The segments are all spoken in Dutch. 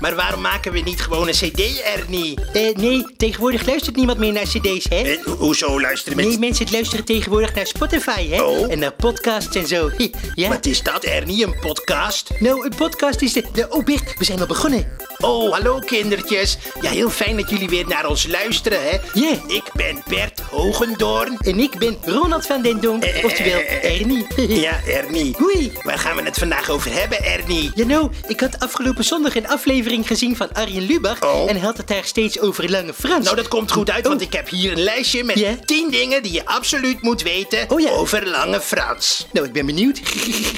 Maar waarom maken we niet gewoon een cd, Ernie? Eh, nee, tegenwoordig luistert niemand meer naar cd's, hè? En hoezo luisteren Nee, mensen? mensen luisteren tegenwoordig naar Spotify, hè? Oh. En naar podcasts en zo. Ja? Wat is dat, Ernie? Een podcast? Nou, een podcast is de... de- Oh, Bert, we zijn al begonnen. Oh, hallo kindertjes. Ja, heel fijn dat jullie weer naar ons luisteren, hè? Ja. Ik ben Bert Hogendoorn. En ik ben Ronald van den Donk, Eh, oftewel eh, Ernie. Ja, Ernie. Hoi. Waar gaan we het vandaag over hebben, Ernie? Ja, nou, ik had afgelopen zondag een aflevering gezien van Arjen Lubach. Oh. En had het daar steeds over Lange Frans. Nou, dat komt goed uit, want Oh. ik heb hier een lijstje met Ja? 10 dingen die je absoluut moet weten Oh, ja. over Lange Frans. Nou, ik ben benieuwd.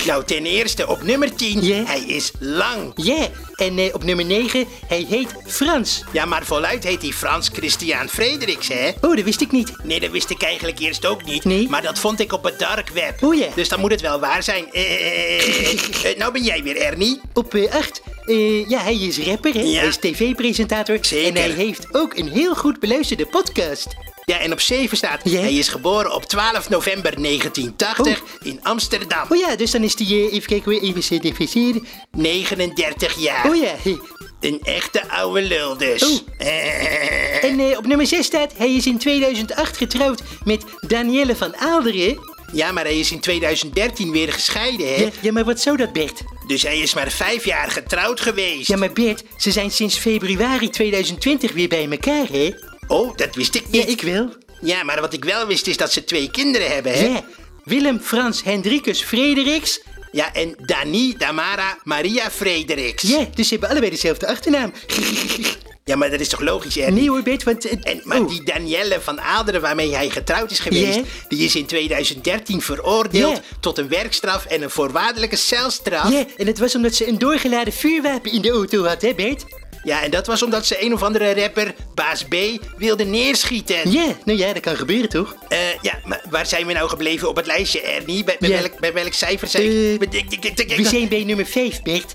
Nou, ten eerste op nummer 10, Ja? hij is lang. Ja, en eh, op nummer 9, hij heet Frans. Ja, maar voluit heet hij Frans Christian Frederiks, hè? Oh, dat wist ik niet. Nee, dat wist ik eigenlijk eerst ook niet. Nee? Maar dat vond ik op het dark web. Oh, ja. Dus dan moet het wel waar zijn. Eh, eh, nou ben jij weer Ernie. Op 8, ja, hij is rapper, hè? Ja. Hij is tv-presentator. En hij heeft ook een heel goed beluisterde podcast. Ja, en op 7 staat... Hij is geboren op 12 november 1980 in Amsterdam. Oh ja, dus dan is die, eh, even kijken, even certificeren. 39 jaar. Oh ja, Een echte oude lul dus. Oh. Eh, en eh, op nummer 6 staat, hij is in 2008 getrouwd met Danielle van Aalderen. ja, maar hij is in 2013 weer gescheiden, hè? Ja, ja, maar wat zou dat, Bert? Dus hij is maar vijf jaar getrouwd geweest. Ja, maar Bert, ze zijn sinds februari 2020 weer bij elkaar, hè? Oh, dat wist ik Ja, niet. ik wel. Ja, maar wat ik wel wist is dat ze twee kinderen hebben, hè? Ja, Willem Frans Hendrikus Frederiks. Ja, en Dani Damara Maria Frederiks. Ja, dus ze hebben allebei dezelfde achternaam. Ja, maar dat is toch logisch, hè? Nee hoor, Bert, want... eh, En, maar oh. die Danielle van Aderen waarmee hij getrouwd is geweest... Die is in 2013 veroordeeld tot een werkstraf en een voorwaardelijke celstraf. Ja, en het was omdat ze een doorgeladen vuurwapen in de auto had, hè Bert? Ja, en dat was omdat ze een of andere rapper, Baas B, wilde neerschieten. Ja, nou ja, dat kan gebeuren toch? Eh, ja, maar waar zijn we nou gebleven op het lijstje, Ernie? Bij, welk, bij welk cijfer zijn ik- We zijn bij nummer 5, Bert.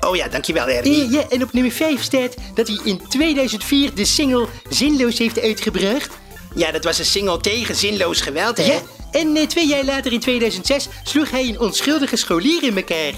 Oh ja, dankjewel, Ernie. Eh, ja, en op nummer 5 staat dat hij in 2004 de single Zinloos heeft uitgebracht. Ja, dat was een single tegen zinloos geweld, hè? Ja, en eh, twee jaar later in 2006 sloeg hij een onschuldige scholier in elkaar.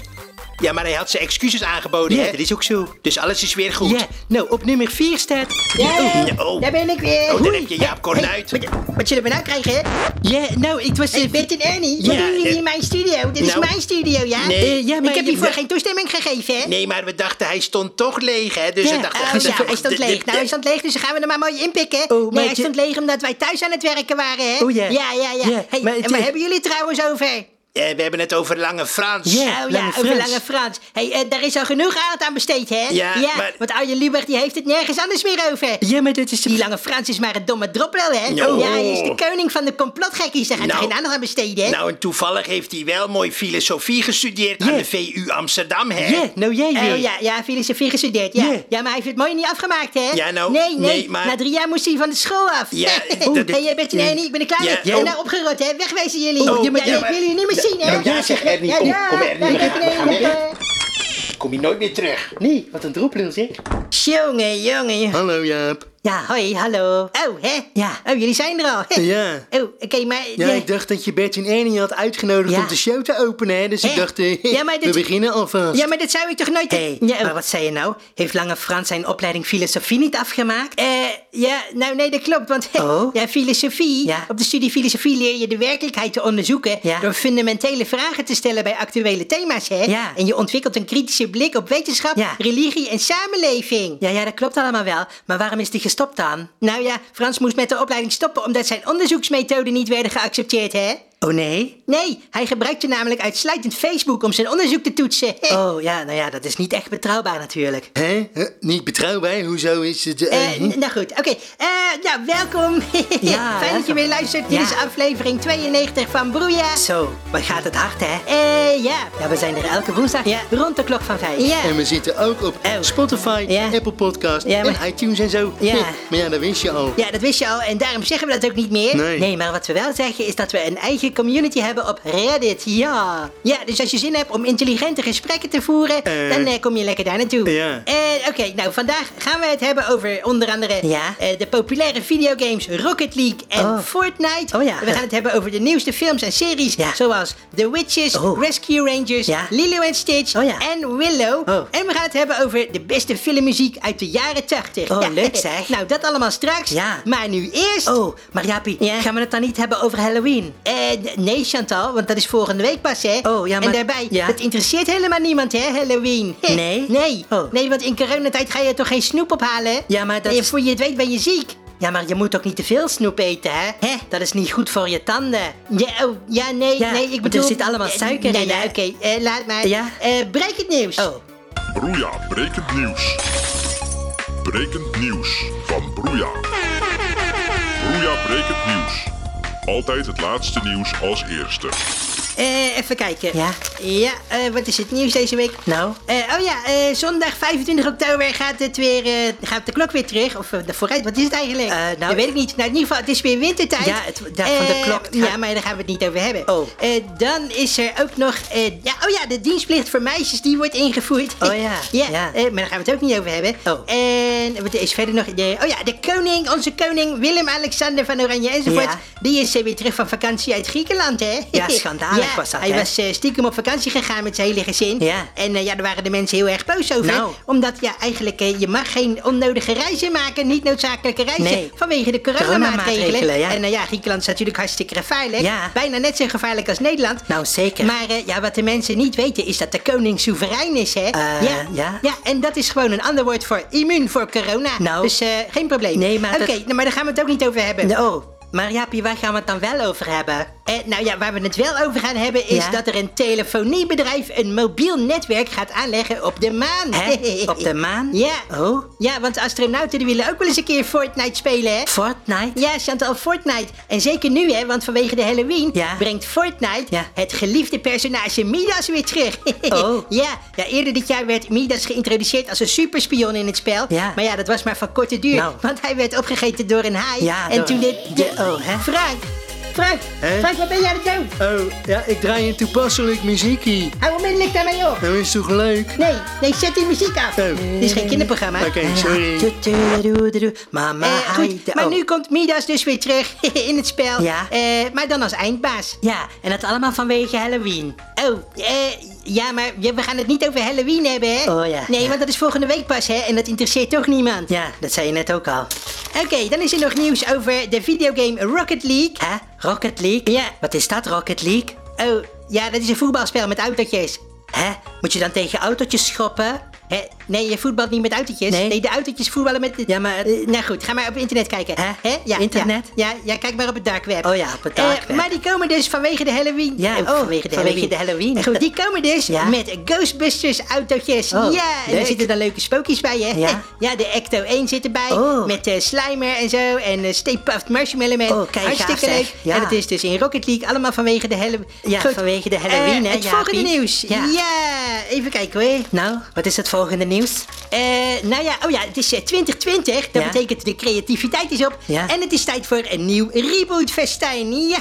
Ja, maar hij had zijn excuses aangeboden, Ja, hè? dat is ook zo. Dus alles is weer goed. Ja, nou, op nummer 4 staat... Ja, oh. Daar ben ik weer. Oh, daar heb je Jaap Kornuit. Wat, wat zullen we nou krijgen, hè? Ja, nou, ik was... Hey, Bert en Ernie, Ja, wat doen jullie eh, in mijn studio? Dit is nou, mijn studio, ja? nee. Eh, ja, maar ik heb je- hiervoor geen toestemming gegeven, hè? Nee, maar we dachten hij stond toch leeg, hè? Dus Ja, we dachten... Oh dat- ja, hij stond leeg. Nou, hij stond leeg, dus dan gaan we er maar mooi inpikken. Oh, maar nee, hij stond leeg omdat wij thuis aan het werken waren, hè? Oh, ja. Ja, ja, ja. Ja, Hey, maar en waar hebben jullie het trouwens over? Eh, we hebben het over Lange Frans. Ja. oh ja, Lange over Frans. Lange Frans. Hey, eh, daar is al genoeg aandacht aan besteed, hè? Ja, maar- want Arjen Lubach die heeft het nergens anders meer over. Ja, maar dat is... Die Lange Frans is maar een domme droplul, hè? No. Ja, hij is de koning van de complotgekkies. Daar gaat hij Nou. geen aandacht aan besteden, hè? Nou, en toevallig heeft hij wel mooi filosofie gestudeerd Ja. aan de VU Amsterdam, hè? Ja, nou jij weer. Oh ja, ja, filosofie gestudeerd, ja. Ja. Ja, maar hij heeft het mooi niet afgemaakt, hè? Ja, nou, Nee, nee, nee, maar- na drie jaar moest hij van de school af. Ja, oh, dat- hey, jij bent er nee, ik ben er klaar Ja, mee. ja. En nou opgerot, hè? Wegwezen jullie. Oh, ja, maar- ja, ja, ik wil jullie niet meer zien, hè? Nou, ja, zeg, Ernie, ja, kom, ja, kom, Ernie, we gaan- er we gaan weg. Kom je nooit meer terug. Nee, wat een droplul zeg. Jongen, jongen. Hallo Jaap. Ja, hoi, hallo. Oh, hè? Ja. Oh, jullie zijn er al. Ja. Oh, oké, maar... Ja, ik dacht dat je Bert en Ernie had uitgenodigd Ja. om de show te openen, hè? Dus ik Hè? dacht, eh, Ja, maar we dit- beginnen alvast. Ja, maar dat zou ik toch nooit... Hey, ja, oh. maar wat zei je nou? Heeft Lange Frans zijn opleiding filosofie niet afgemaakt? Eh, ja, nou nee, dat klopt, want Oh? ja, filosofie, Ja. op de studie filosofie leer je de werkelijkheid te onderzoeken Ja. door fundamentele vragen te stellen bij actuele thema's, hè? Ja. En je ontwikkelt een kritische blik op wetenschap, Ja. religie en samenleving. Ja, ja, dat klopt allemaal wel. Maar waarom is die gestopt dan? Nou ja, Frans moest met de opleiding stoppen omdat zijn onderzoeksmethoden niet werden geaccepteerd, hè? Oh nee? Nee, hij gebruikte namelijk uitsluitend Facebook om zijn onderzoek te toetsen. Oh ja, nou ja, dat is niet echt betrouwbaar natuurlijk. Hè? Huh? Niet betrouwbaar? Hoezo is het... eh, Eh, nou goed, oké. Eh, ja, welkom. Ja, Fijn dat je welkom. weer luistert. Dit Ja. is aflevering 92 van Broeia. Zo, wat gaat het hard hè? Eh, ja. Ja, we zijn er elke woensdag Ja. rond de klok van vijf. Ja. En we zitten ook op Oh. Spotify, Ja. Apple Podcast Ja, maar- en iTunes en zo. Ja. Maar ja, dat wist je al. Ja, dat wist je al en daarom zeggen we dat ook niet meer. Nee. Nee, maar wat we wel zeggen is dat we een eigen community hebben op Reddit. Ja. Ja, dus als je zin hebt om intelligente gesprekken te voeren, Eh. dan eh, kom je lekker daar naartoe. Ja. Eh, Oké, nou vandaag gaan we het hebben over onder andere Ja. eh, de populaire videogames Rocket League en Oh. Fortnite. Oh ja. We gaan het hebben over de nieuwste films en series, Ja. zoals The Witches, Oh. Rescue Rangers, Ja. Lilo en Stitch Oh ja. en Willow. Oh. En we gaan het hebben over de beste filmmuziek uit de jaren 80. Oh, leuk zeg. Nou, dat allemaal straks. Ja. Maar nu eerst... Oh, maar Jaapie, gaan we het dan niet hebben over Halloween? Eh, nee, Chantal, want dat is volgende week pas, hè? Oh, ja, maar- En daarbij, ja. dat interesseert helemaal niemand, hè, Halloween? Nee? Nee. Oh. Nee, want in coronatijd ga je toch geen snoep ophalen? Ja, maar dat En voor je het weet ben je ziek. Ja, maar je moet ook niet te veel snoep eten, hè? Hè? Dat is niet goed voor je tanden. Ja, oh, ja nee, Ja, nee, ik bedoel... er zit allemaal eh, suiker nou in, Ja, oké, eh, laat maar. Ja? Eh, breek het nieuws. Oh, Broeia, brekend nieuws. Brekend nieuws van Broeia. Broeia, brekend nieuws. Altijd het laatste nieuws als eerste. Eh, even kijken. Ja? Ja, eh, wat is het nieuws deze week? nou? Eh, oh ja, zondag 25 oktober gaat, het weer, gaat de klok weer terug. Of de vooruit, wat is het eigenlijk? Nou, dat weet ik niet. Nou, in ieder geval, het is weer wintertijd. Ja, het- ja, van de klok. Ja, maar daar gaan we het niet over hebben. Oh. Dan is er ook nog... ja, oh ja, de dienstplicht voor meisjes, die wordt ingevoerd. Oh ja, ja, ja. maar daar gaan we het ook niet over hebben. Oh. En wat is verder nog... De, oh ja, de koning, onze koning Willem-Alexander van Oranje enzovoort. Ja. Die is weer terug van vakantie uit Griekenland, hè? Ja, schandalig was dat, Hij hè? was eh, stiekem op vakantie gegaan met zijn hele gezin. Ja. En eh, ja, daar waren de mensen heel erg boos over. Nou. Omdat ja, eigenlijk eh, je mag geen onnodige reizen maken. Niet noodzakelijke reizen. Nee. Vanwege de coronamaatregelen. Coronamaatregelen, ja. En ja, Griekenland is natuurlijk hartstikke gevaarlijk. Ja. Bijna net zo gevaarlijk als Nederland. Nou, zeker. Maar ja, wat de mensen niet weten is dat de koning soeverein is, hè? Ja. ja. Ja, en dat is gewoon een ander woord voor immuun voor corona. Nou. Dus geen probleem. Nee, maar Oké, dat- nou, maar daar gaan we het ook niet over hebben. Oh, maar Jaapie, waar gaan we het dan wel over hebben? Nou ja, waar we het wel over gaan hebben is Ja? dat er een telefoniebedrijf een mobiel netwerk gaat aanleggen op de maan. Hè? Op de maan? Ja. Oh, Ja, want astronauten die willen ook wel eens een keer Fortnite spelen, hè? Fortnite? Ja, Chantal, Fortnite. En zeker nu, hè, want vanwege de Halloween Ja. brengt Fortnite Ja. het geliefde personage Midas weer terug. Oh. ja, ja, eerder dit jaar werd Midas geïntroduceerd als een superspion in het spel. Ja. Maar ja, dat was maar van korte duur, Nou. want hij werd opgegeten door een haai. Ja, en door- toen dit... de- oh, hè? Frank, Frank, Hè? Frank, wat ben jij aan het doen? Oh, ja, ik draai een toepasselijk muziekje. Hou onmiddellijk daarmee op. Nou is toch leuk? Nee, nee, zet die muziek af. Oh. Dit is geen kinderprogramma. Oké, sorry. Mama, Eh, goed, maar oh. nu komt Midas dus weer terug in het spel. Ja. Eh, maar dan als eindbaas. Ja, en dat allemaal vanwege Halloween. Oh, eh, ja, maar we gaan het niet over Halloween hebben, hè? Oh, ja, Nee, ja. want dat is volgende week pas, hè? En dat interesseert toch niemand. Ja, dat zei je net ook al. Oké, dan is er nog nieuws over de videogame Rocket League. Hè? Rocket League? Ja. Wat is dat, Rocket League? Oh, ja, dat is een voetbalspel met autootjes. Hè? Moet je dan tegen autootjes schoppen? Hè? Nee, je voetbalt niet met autootjes. Nee. de autootjes voetballen met... Ja, maar... Eh, nou goed, ga maar op internet kijken. Hè? Ja, Internet? Ja, ja, ja, kijk maar op het dark web. Oh ja, op het Eh, dark web. maar die komen dus vanwege de Halloween. Ja, oh, vanwege de Halloween. de Halloween. Goed, die komen dus Ja. met Ghostbusters autootjes. Oh, ja, en er zitten dan leuke spookjes bij, hè? Ja. ja, de Ecto 1 zit erbij. Oh. Met eh, Slimer en zo. En uh, Stay Puft Marshmallow Man. Oh, kijk, Hartstikke gaaf, zeg. leuk. Ja. En het is dus in Rocket League allemaal vanwege de Halloween. Ja, vanwege de Halloween, Eh, hè, Het Jaapie? volgende nieuws. Ja. even kijken hoor. Nou, wat is het volgende nieuws? Eh, nou ja, oh ja, het is eh, 2020. Dat Ja. betekent de creativiteit is op. Ja. En het is tijd voor een nieuw rebootfestijn. Ja.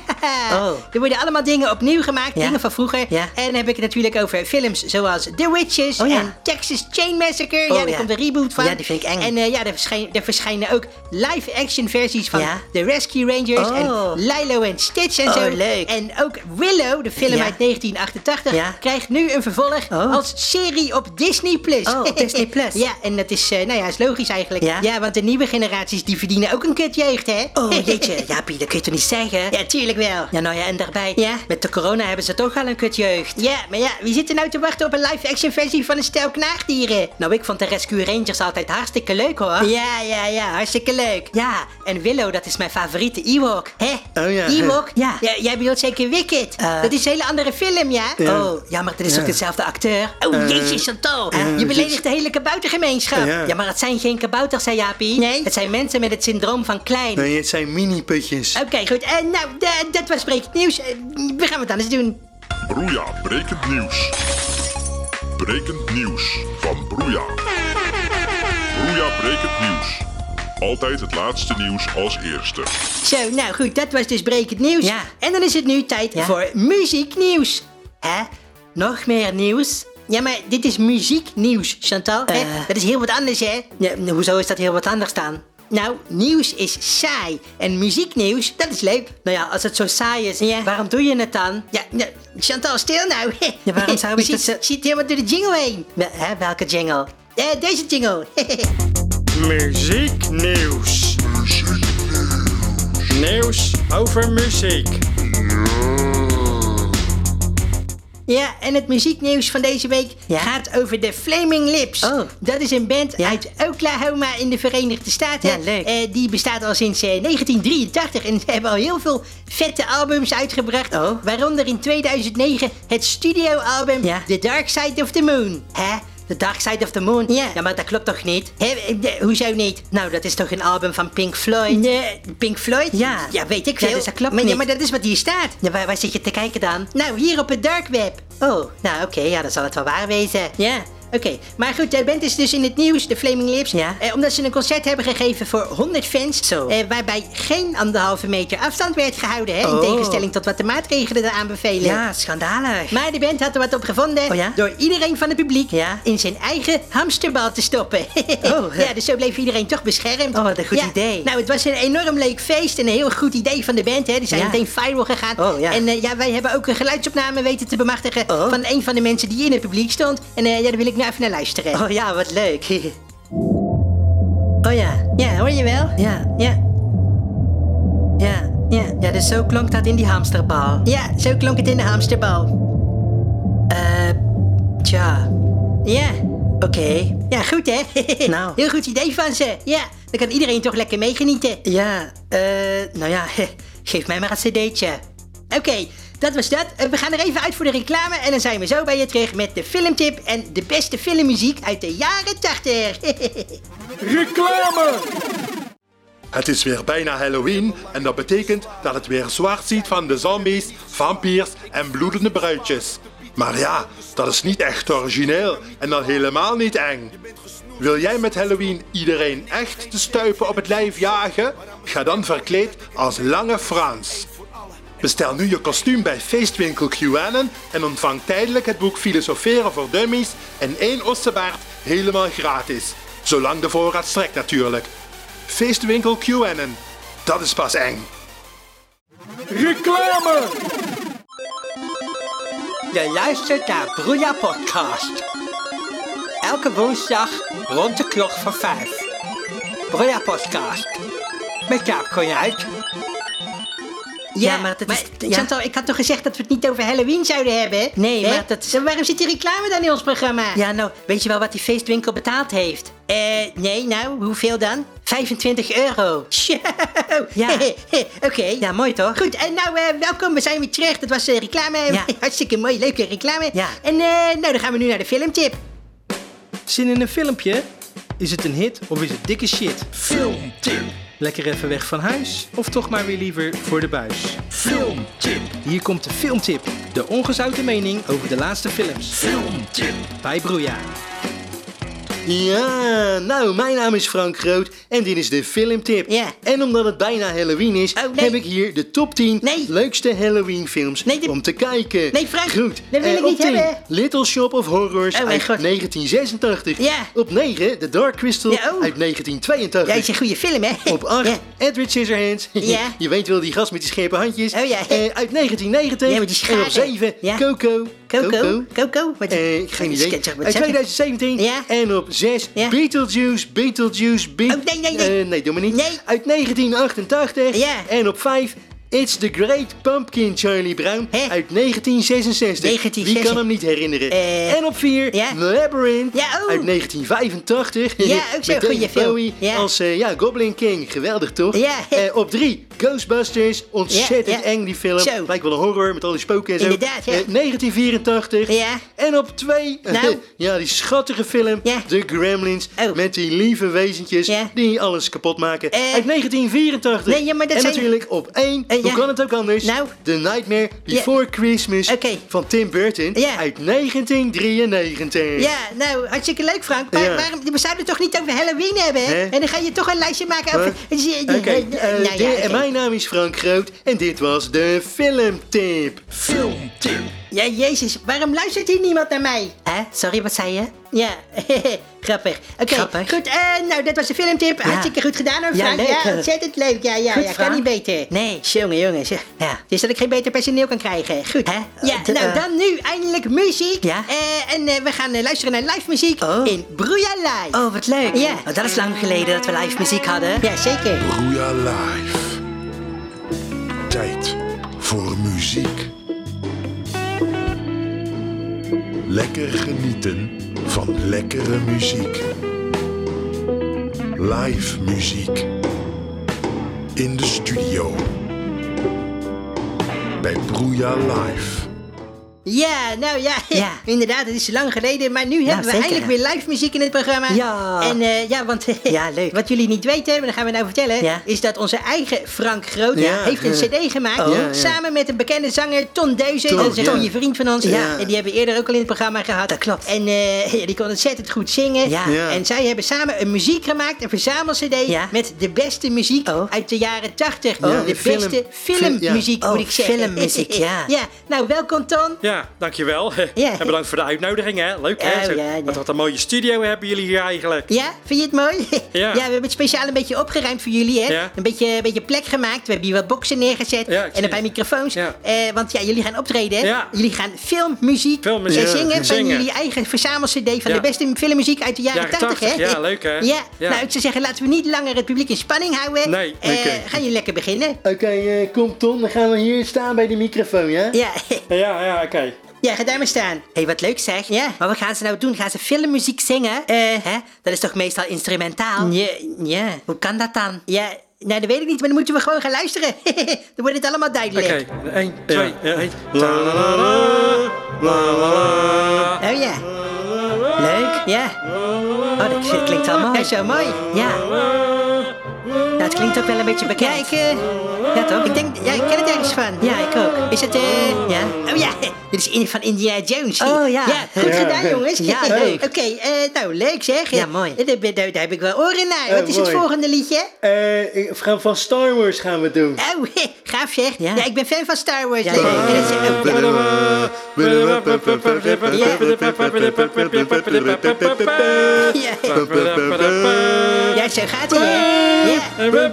Oh. Er worden allemaal dingen opnieuw gemaakt, Ja. dingen van vroeger. Ja. En dan heb ik het natuurlijk over films zoals The Witches Oh ja. en Texas Chain Massacre. Oh ja, daar ja. komt een reboot van. Ja, die vind ik eng. En eh, ja, er, verschijn- er verschijnen ook live-action versies van Ja. The Rescue Rangers Oh. en Lilo en Stitch en Oh, zo. leuk. En ook Willow, de film Ja. uit 1988, Ja. krijgt nu een vervolg Oh. als serie op Disney+. Plus. Oh, Disney Plus. ja, en dat is, eh, nou ja, is logisch eigenlijk. Ja? want de nieuwe generaties die verdienen ook een kutjeugd, hè? Oh, jeetje, Jaapie, dat kun je toch niet zeggen? Ja, tuurlijk wel. Ja, nou ja, en daarbij, Ja? met de corona hebben ze toch al een kutjeugd. Ja, maar ja, wie zit er nou te wachten op een live-action versie van een stel knaagdieren? Nou, ik vond de Rescue Rangers altijd hartstikke leuk, hoor. Ja, ja, ja, hartstikke leuk. Ja, en Willow, dat is mijn favoriete Ewok. Hè? Oh ja. Ewok? Ja. Jij bedoelt zeker Wicked? Eh. dat is een hele andere film, ja? Ja. Oh, ja, maar dat is toch dezelfde acteur? Oh, jezus, Chantal. ja, je beledigt de hele kaboutergemeenschap. Ja. Ja, maar het zijn geen kabouters, zei Jaapie. Nee. Het zijn mensen met het syndroom van klein. Nee, het zijn mini-putjes. Oké, goed. Eh, nou, dat was Brekend Nieuws. Eh, we gaan wat anders doen. Broeia, brekend nieuws. Brekend nieuws van Broeia. Broeia, brekend nieuws. Altijd het laatste nieuws als eerste. Zo, nou goed, dat was dus brekend nieuws. Ja. En dan is het nu tijd Ja. voor muzieknieuws. Hè? Nog meer nieuws? Ja, maar dit is muzieknieuws, Chantal. hè? Eh. Dat is heel wat anders, hè? Ja, hoezo is dat heel wat anders dan? Nou, nieuws is saai. En muzieknieuws, dat is leuk. Nou ja, als het zo saai is, Ja. waarom doe je het dan? Ja, nou, Chantal, stil nou. Ja, waarom zou ik Je dat zo- zit helemaal door de jingle heen. Wel, Hè, welke jingle? Eh, deze jingle. Muzieknieuws. Nieuws over muziek. Ja, en het muzieknieuws van deze week Ja? gaat over de Flaming Lips. Oh. Dat is een band Ja. uit Oklahoma in de Verenigde Staten. Ja, leuk. Eh, die bestaat al sinds eh, 1983 en ze hebben al heel veel vette albums uitgebracht. Oh. Waaronder in 2009 het studioalbum. The Dark Side of the Moon. Hè? The Dark Side of the Moon? Ja. Ja, maar dat klopt toch niet? Eh, de- hoezo niet? Nou, dat is toch een album van Pink Floyd? Nee, Pink Floyd? Ja. Ja, weet ik Ja, veel. dus dat klopt maar, ja, niet. maar dat is wat hier staat. Ja, waar, waar zit je te kijken dan? Nou, hier op het dark web. Oh, nou oké, ja, dan zal het wel waar wezen. Ja, oké. Maar goed, de band is dus in het nieuws, de Flaming Lips. Ja. Eh, omdat ze een concert hebben gegeven voor 100 fans. Zo. eh, waarbij geen anderhalve meter afstand werd gehouden. Hè, In Oh. tegenstelling tot wat de maatregelen eraan bevelen. Ja, schandalig. Maar de band had er wat op gevonden Oh ja? door iedereen van het publiek Ja? in zijn eigen hamsterbal te stoppen. Oh, ja, dus zo bleef iedereen toch beschermd. Oh, wat een goed Ja, idee. Nou, het was een enorm leuk feest en een heel goed idee van de band. Hè. Die zijn meteen viral gegaan. Oh, ja. En eh, ja, wij hebben ook een geluidsopname weten te bemachtigen Oh. van een van de mensen die in het publiek stond. En eh, ja, daar wil ik nu even naar luisteren. Oh ja, wat leuk. Oh ja, Ja, hoor je wel? ja, Ja, ja. ja. Ja, dus zo klonk dat in die hamsterbal. Ja, zo klonk het in de hamsterbal. Eh, tja, Ja, oké. ja goed hè? Nou. Heel goed idee van ze. Ja, dan kan iedereen toch lekker meegenieten. Ja, eh, nou ja, geef mij maar een cd'tje. Oké, dat was dat. Eh, We gaan er even uit voor de reclame en dan zijn we zo bij je terug met de filmtip en de beste filmmuziek uit de jaren 80. Reclame! Het is weer bijna Halloween en dat betekent dat het weer zwart ziet van de zombies, vampiers en bloedende bruidjes. Maar ja, dat is niet echt origineel en dan helemaal niet eng. Wil jij met Halloween iedereen echt de stuipen op het lijf jagen? Ga dan verkleed als Lange Frans. Bestel nu je kostuum bij feestwinkel QAnon en ontvang tijdelijk het boek Filosoferen voor Dummies en één ossebaard helemaal gratis. Zolang de voorraad strekt natuurlijk. Feestwinkel QAnon. Dat is pas eng. Reclame! Je luistert naar Broeia Podcast. Elke woensdag rond de klok van vijf. Broeia Podcast. Met Jaap Konjuit. Ja, maar dat is- ja. Chantal, ik had toch gezegd dat we het niet over Halloween zouden hebben? Nee, Hè? maar dat is- Dan Waarom zit die reclame dan in ons programma? Ja, nou, weet je wel wat die feestwinkel betaald heeft? Eh, nee, nou, hoeveel dan? 25 euro. Zo. Ja. Oké. Ja, mooi toch? Goed, en nou, eh, welkom, we zijn weer terug. Dat was eh, reclame. Ja. Hartstikke mooi, leuke reclame. Ja. En eh, nou, dan gaan we nu naar de filmtip. Zin in een filmpje? Is het een hit of is het dikke shit? Filmtip. Lekker even weg van huis of toch maar weer liever voor de buis? Filmtip. Hier komt de filmtip. De ongezouten mening over de laatste films. Filmtip. Bij Broeia. Ja, nou, mijn naam is Frank Groot en dit is de filmtip. Ja. En omdat het bijna Halloween is, Oh, nee. heb ik hier de top 10 Nee. leukste Halloween films Nee, om te kijken. Nee, Frank, Goed. dat wil Eh, ik op niet 10, hebben. Little Shop of Horrors Oh, uit God. 1986. Ja. Op 9, The Dark Crystal Ja, oh. uit 1982. Ja, is een goede film, hè? Op 8, Ja. Edward Scissorhands. Ja. Je weet wel, die gast met die scherpe handjes. Oh ja. Eh, uit 1990. Ja, met die en op scharen. 7, Ja. Coco. Coco? Coco? Wat, Eh, geen wat- idee. wat- wat- wat- Uit 2017. Ja. En op 6, Ja. Beetlejuice, Beetlejuice, Be Oh, nee, nee, nee. Eh, nee, doe maar niet. Nee. Uit 1988. Ja. En op 5, It's the Great Pumpkin, Charlie Brown. Hè? Uit 1966. 1966. Wie kan hem niet herinneren? Eh, en op 4, ja. Labyrinth. Ja, oh. Uit 1985. Ja, ook zo'n goede film. Ja. als eh, ja, Goblin King. Geweldig, toch? Ja. Eh, op 3, Ghostbusters. Ontzettend eng, die film. Zo. Lijkt wel een horror met al die spoken en zo. Inderdaad, ja. Eh, 1984. Ja. En op 2, Nou. ja, die schattige film, Ja. The Gremlins. Oh. Met die lieve wezentjes die alles kapot maken. Uit 1984. Nee, ja, maar dat en zijn- natuurlijk op 1, Eh, Hoe kan het ook anders? Nou? The Nightmare Before Christmas Oké. van Tim Burton Ja. uit 1993. Ja, nou, hartstikke leuk Frank. Maar Ja. waarom, we zouden het toch niet over Halloween hebben? hè? En dan ga je toch een lijstje maken over... Oké, Eh, nou en mijn naam is Frank Groot en dit was de filmtip. Filmtip. Ja, jezus, waarom luistert hier niemand naar mij? Hè? Sorry, wat zei je? Ja, grappig. Oké, Grappig. goed. eh, nou, dat was de filmtip. Hartstikke goed gedaan hoor, Ja, Frank. leuk, Ja, eh. ontzettend leuk. Ja, ja, Goed, ja. Kan Frank. niet beter. Nee. Jongen, jongens. Ja. Ja. Dus dat ik geen beter personeel kan krijgen. Goed. Hè? Ja, De, nou eh, dan nu eindelijk muziek. Ja? Eh, en eh, we gaan eh, luisteren naar live muziek Oh. in Broeia Live. Oh, wat leuk. Ja. Oh, dat is lang geleden dat we live muziek hadden. Ja, zeker. Broeia Live. Tijd voor muziek. Lekker genieten van lekkere muziek. Live muziek. In de studio. Bij Broeia Live. Ja, nou ja, Ja. inderdaad, het is lang geleden, maar nu hebben we zeker. eindelijk weer live muziek in het programma. Ja. En eh, ja, want Ja, leuk. wat jullie niet weten, maar dat gaan we nou vertellen, Ja. is dat onze eigen Frank Groot Ja. heeft een cd gemaakt, Oh. Ja, ja. samen met een bekende zanger Ton Deuze, Ton, dat is een ja. goede vriend van ons. Ja. En die hebben we eerder ook al in het programma gehad. Dat klopt. En eh, ja, die kon ontzettend goed zingen. Ja. Ja. En zij hebben samen een muziek gemaakt, een verzamel-cd, Ja. met de beste muziek Oh. uit de jaren 80. Ja, de beste film- filmmuziek, ja. moet Oh, ik zeggen. filmmuziek, ja. ja, nou welkom Ton. Ja, dankjewel. Ja. En bedankt voor de uitnodiging, hè. Leuk, hè. Oh, Zo- ja, ja. Wat een mooie studio hebben jullie hier eigenlijk. Ja, vind je het mooi? Ja. we hebben het speciaal een beetje opgeruimd voor jullie, hè? Ja. Een, beetje, een beetje plek gemaakt. We hebben hier wat boxen neergezet en een paar microfoons. Ja. Eh, want ja, jullie gaan optreden, hè? Ja. Jullie gaan filmmuziek Filmmuziek. eh, zingen Ja. van jullie eigen verzamel-cd van Ja. de beste filmmuziek uit de jaren, Jaren 80, 80, hè? ja, leuk, hè? Ja. Ja. nou ik zou zeggen, laten we niet langer het publiek in spanning houden. Nee. Eh, Oké. Gaan jullie lekker beginnen? Oké, eh, kom Ton, dan gaan we hier staan bij de microfoon, ja? Ja, Ja, ja, oké. Ja, ga daar maar staan. Hé, hey, wat leuk zeg. Ja. Maar wat gaan ze nou doen? Gaan ze filmmuziek zingen? Eh. Hè? Dat is toch meestal instrumentaal? Ja, ja. Hoe kan dat dan? Ja, nou dat weet ik niet, maar dan moeten we gewoon gaan luisteren. dan wordt het allemaal duidelijk. Oké, 1, 2, Ja. 1. La Oh ja. Leuk. Ja. Oh, dat klinkt wel mooi. Dat is zo mooi. Ja. Nou, het klinkt ook wel een beetje Ja, bekend. ik, eh, Ja, toch? ik denk, ja, ik ken het ergens van. Ja, ik ook. Is het, eh... Ja. Oh ja, dit is in van Indiana Jones. Oh, ja. Ja, goed gedaan, jongens. Ja, leuk. Oké, eh, nou, leuk zeg. Ja, mooi. Daar, daar- daar heb ik wel oren naar. Ja, Wat is het volgende liedje? Eh, van, van Star Wars gaan we doen. Oh, gaaf zeg. Ja. Ja. ik ben fan van Star Wars. Ja, ja, ja. Zo gaat hij? Ja. Mooi, mooi.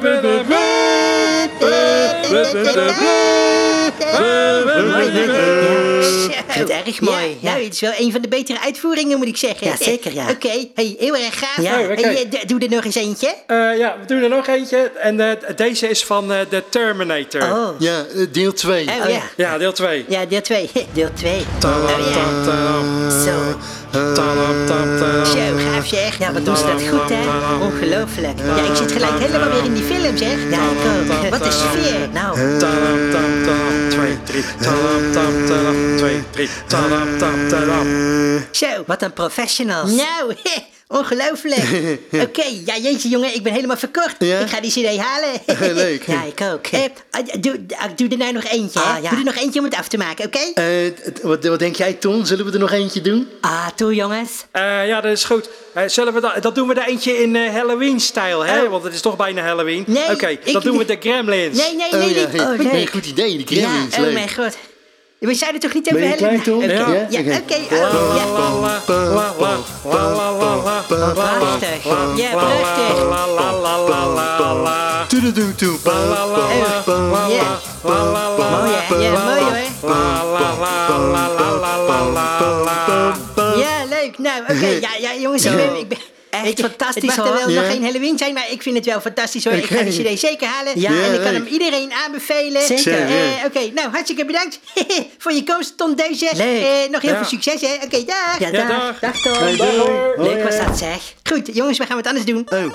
Ik vind het erg mooi, Ja, ja. nou, het is wel een van de betere uitvoeringen, moet ik zeggen. Ja, zeker, ja. Oké, hey, heel erg gaaf. Ja. Hey, eh, doe er nog eens eentje. Eh, ja, we doen er nog eentje. En eh, deze is van eh The Terminator. Oh. Ja, deel 2. Oh, Oh, ja. ja. Ja, deel 2. Ja, deel 2. Deel 2. Oh, ja. Zo. Zo, gaaf zeg. Ja, wat doen ze dat goed, hè? Ongelooflijk. Ja, ik zit gelijk helemaal weer in die film, zeg. Ja, ik ook. Wat een sfeer. Nou, 2, 3. 2, 3. Zo. wat een professionals. Nou, ongelooflijk. Oké, ja, jeetje jongen, ik ben helemaal verkocht. Ja? Ik ga die cd halen. Leuk. Ja, ik ook. Eh, ah, doe, ah, doe er nou nog eentje? Ah, ja. Doe er nog eentje om het af te maken, oké? Eh, wat, wat denk jij, Ton? Zullen we er nog eentje doen? Ah, toe jongens. Eh, ja, dat is goed. Zullen we dat, dat doen we er eentje in eh, Halloween-stijl, hè? Oh. Want het is toch bijna Halloween. Nee, Oké, dat doen we de Gremlins. Nee, nee, nee, oh, ja, hey, Oh, nee, goed idee, de Ja, Gremlins, oh leuk. mijn god. We er toch niet even helemaal... Ja, oké. Ja, Prachtig. Ja, prachtig. Ja. Mooi. Ja, mooi, hoor. Ja, leuk. Nou, oké. Ja, ja, jongens, ik ben... Ik ben Echt ik- fantastisch, Het mag er wel Ja. nog geen Halloween zijn, maar ik vind het wel fantastisch hoor. Ik ga die cd zeker halen. Ja, en ik kan hem iedereen aanbevelen. Zeker. Eh. Oké, nou, hartstikke bedankt voor je komst, Tom Deuze. Leuk. Eh, nog heel Ja. veel succes, hè. Oké, dag. Ja, Ja, dag. dag. Dag, Tom. Leuk was dat zeg. Goed, jongens, we gaan wat anders doen. Oh,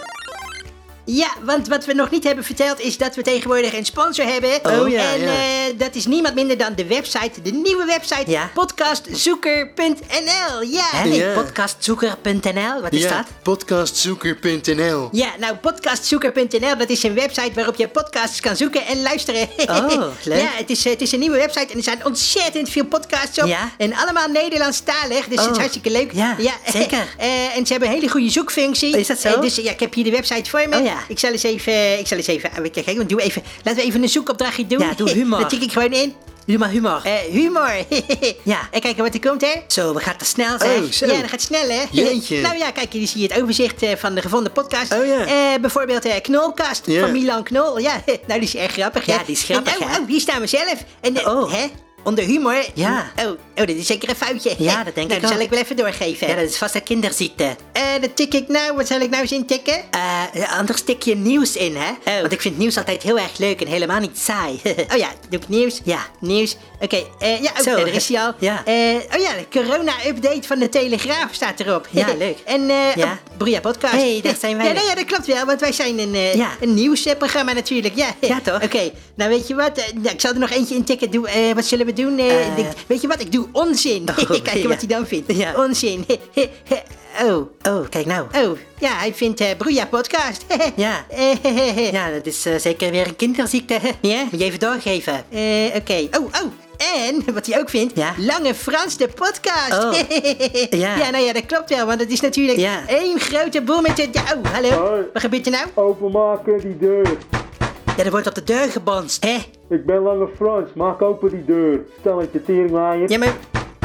Ja, want wat we nog niet hebben verteld is dat we tegenwoordig een sponsor hebben. Oh, ja, En ja. eh, dat is niemand minder dan de website, de nieuwe website, Ja. podcastzoeker.nl. Ja. Hè? Ja. Podcastzoeker.nl, wat is ja, dat? podcastzoeker.nl. Ja, nou, podcastzoeker.nl, dat is een website waarop je podcasts kan zoeken en luisteren. Oh, leuk. Ja, het is, eh, het is een nieuwe website en er zijn ontzettend veel podcasts op. Ja. En allemaal Nederlandstalig, dus het is Oh, hartstikke leuk. ja, zeker. Eh, en ze hebben een hele goede zoekfunctie. Is dat zo? Eh, dus ja, ik heb hier de website voor me. Oh, ja. Ik zal eens even, ik zal eens even, eh, kijk, kijk, doe even, laten we even een zoekopdrachtje doen. Ja, doe humor. Dat tik ik gewoon in. Humor, humor. Eh, humor. Ja. En kijken wat er komt, hè. Zo, we gaan te snel zeg. Oh, zo. Ja, dat gaat snel, hè? Jeetje. nou ja, kijk, hier zie je het overzicht eh, van de gevonden podcast. Oh, ja. Eh, bijvoorbeeld eh, Knolkast Ja. van Milan Knol. Ja, nou, die is erg grappig, hè? Ja, die is grappig, en, oh, hè? oh, hier staan we zelf. En, eh, Oh. Hè? Onder humor. Ja. Oh, oh, dat is zeker een foutje. Ja, dat denk nou, ik dat zal ik wel even doorgeven. Ja, dat is vast een kinderziekte. Eh, dat tik ik nou. Wat zal ik nou eens intikken? Eh, anders stik je nieuws in, hè? Oh. Want ik vind nieuws altijd heel erg leuk en helemaal niet saai. Oh ja, doe ik nieuws? Ja. Nieuws. Oké, eh, ja, oh, Zo, daar is hij al. ja. Eh, oh ja, de corona-update van de Telegraaf staat erop. Ja, leuk. en, eh Ja. Broeia Podcast. Hey, daar zijn wij. Ja, nou ja, dat klopt wel, want wij zijn een, eh, Ja. een nieuwsprogramma natuurlijk. Ja, Ja, toch? Oké, nou weet je wat, nou, ik zal er nog eentje in tikken. Doe, eh, wat zullen we doen? Eh, ik- weet je wat, ik doe onzin. Oh, Kijken ja. wat hij dan vindt. Ja. Onzin. oh, Oh, kijk nou. oh, ja, hij vindt eh Broeia Podcast. Ja. Ja, dat is eh, zeker weer een kinderziekte. Ja? Moet je even doorgeven. Eh, oké. Oh, oh. En wat hij ook vindt, Ja? Lange Frans de podcast. Oh. Ja. ja, nou ja, dat klopt wel, want het is natuurlijk Ja. één grote boel met de... Oh, hallo. Hoi. Wat gebeurt er nou? Openmaken die deur. Ja, er wordt op de deur gebonst. Hè? Ik ben Lange Frans, maak open die deur. Stelletje teringlaaier. Ja, maar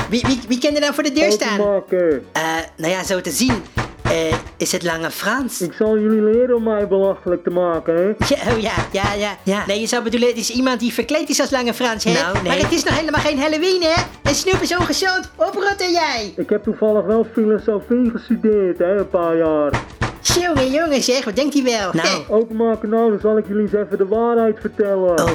wie, wie, wie kan er nou voor de deur staan? Openmaken. Eh, nou ja, zo te zien. eh, is het Lange Frans? Ik zal jullie leren om mij belachelijk te maken, hè? Ja, oh ja, ja, ja, Ja. Nee, je zou bedoelen, het is iemand die verkleed is als Lange Frans, hè? Nou, nee. Maar het is nog helemaal geen Halloween, hè? En snoep is ongezond. Oprotten jij. Ik heb toevallig wel filosofie gestudeerd, hè, een paar jaar. Jongen, jongen, zeg, wat denkt hij wel? Nou. Openmaken nou, dan zal ik jullie eens even de waarheid vertellen. Oh,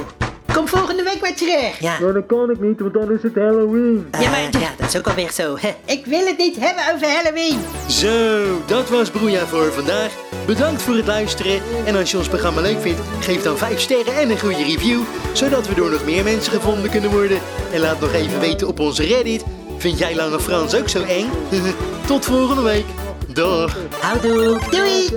Kom volgende week maar terug. ja. Maar dat kan ik niet, want dan is het Halloween. Ja, maar- ja, dat is ook alweer zo. hè. Ik wil het niet hebben over Halloween. Zo, dat was Broeia voor vandaag. Bedankt voor het luisteren. En als je ons programma leuk vindt, geef dan 5 sterren en een goede review. Zodat we door nog meer mensen gevonden kunnen worden. En laat nog even weten op onze Reddit. Vind jij Lange Frans ook zo eng? Tot volgende week. Dag. Houdoe. Doei.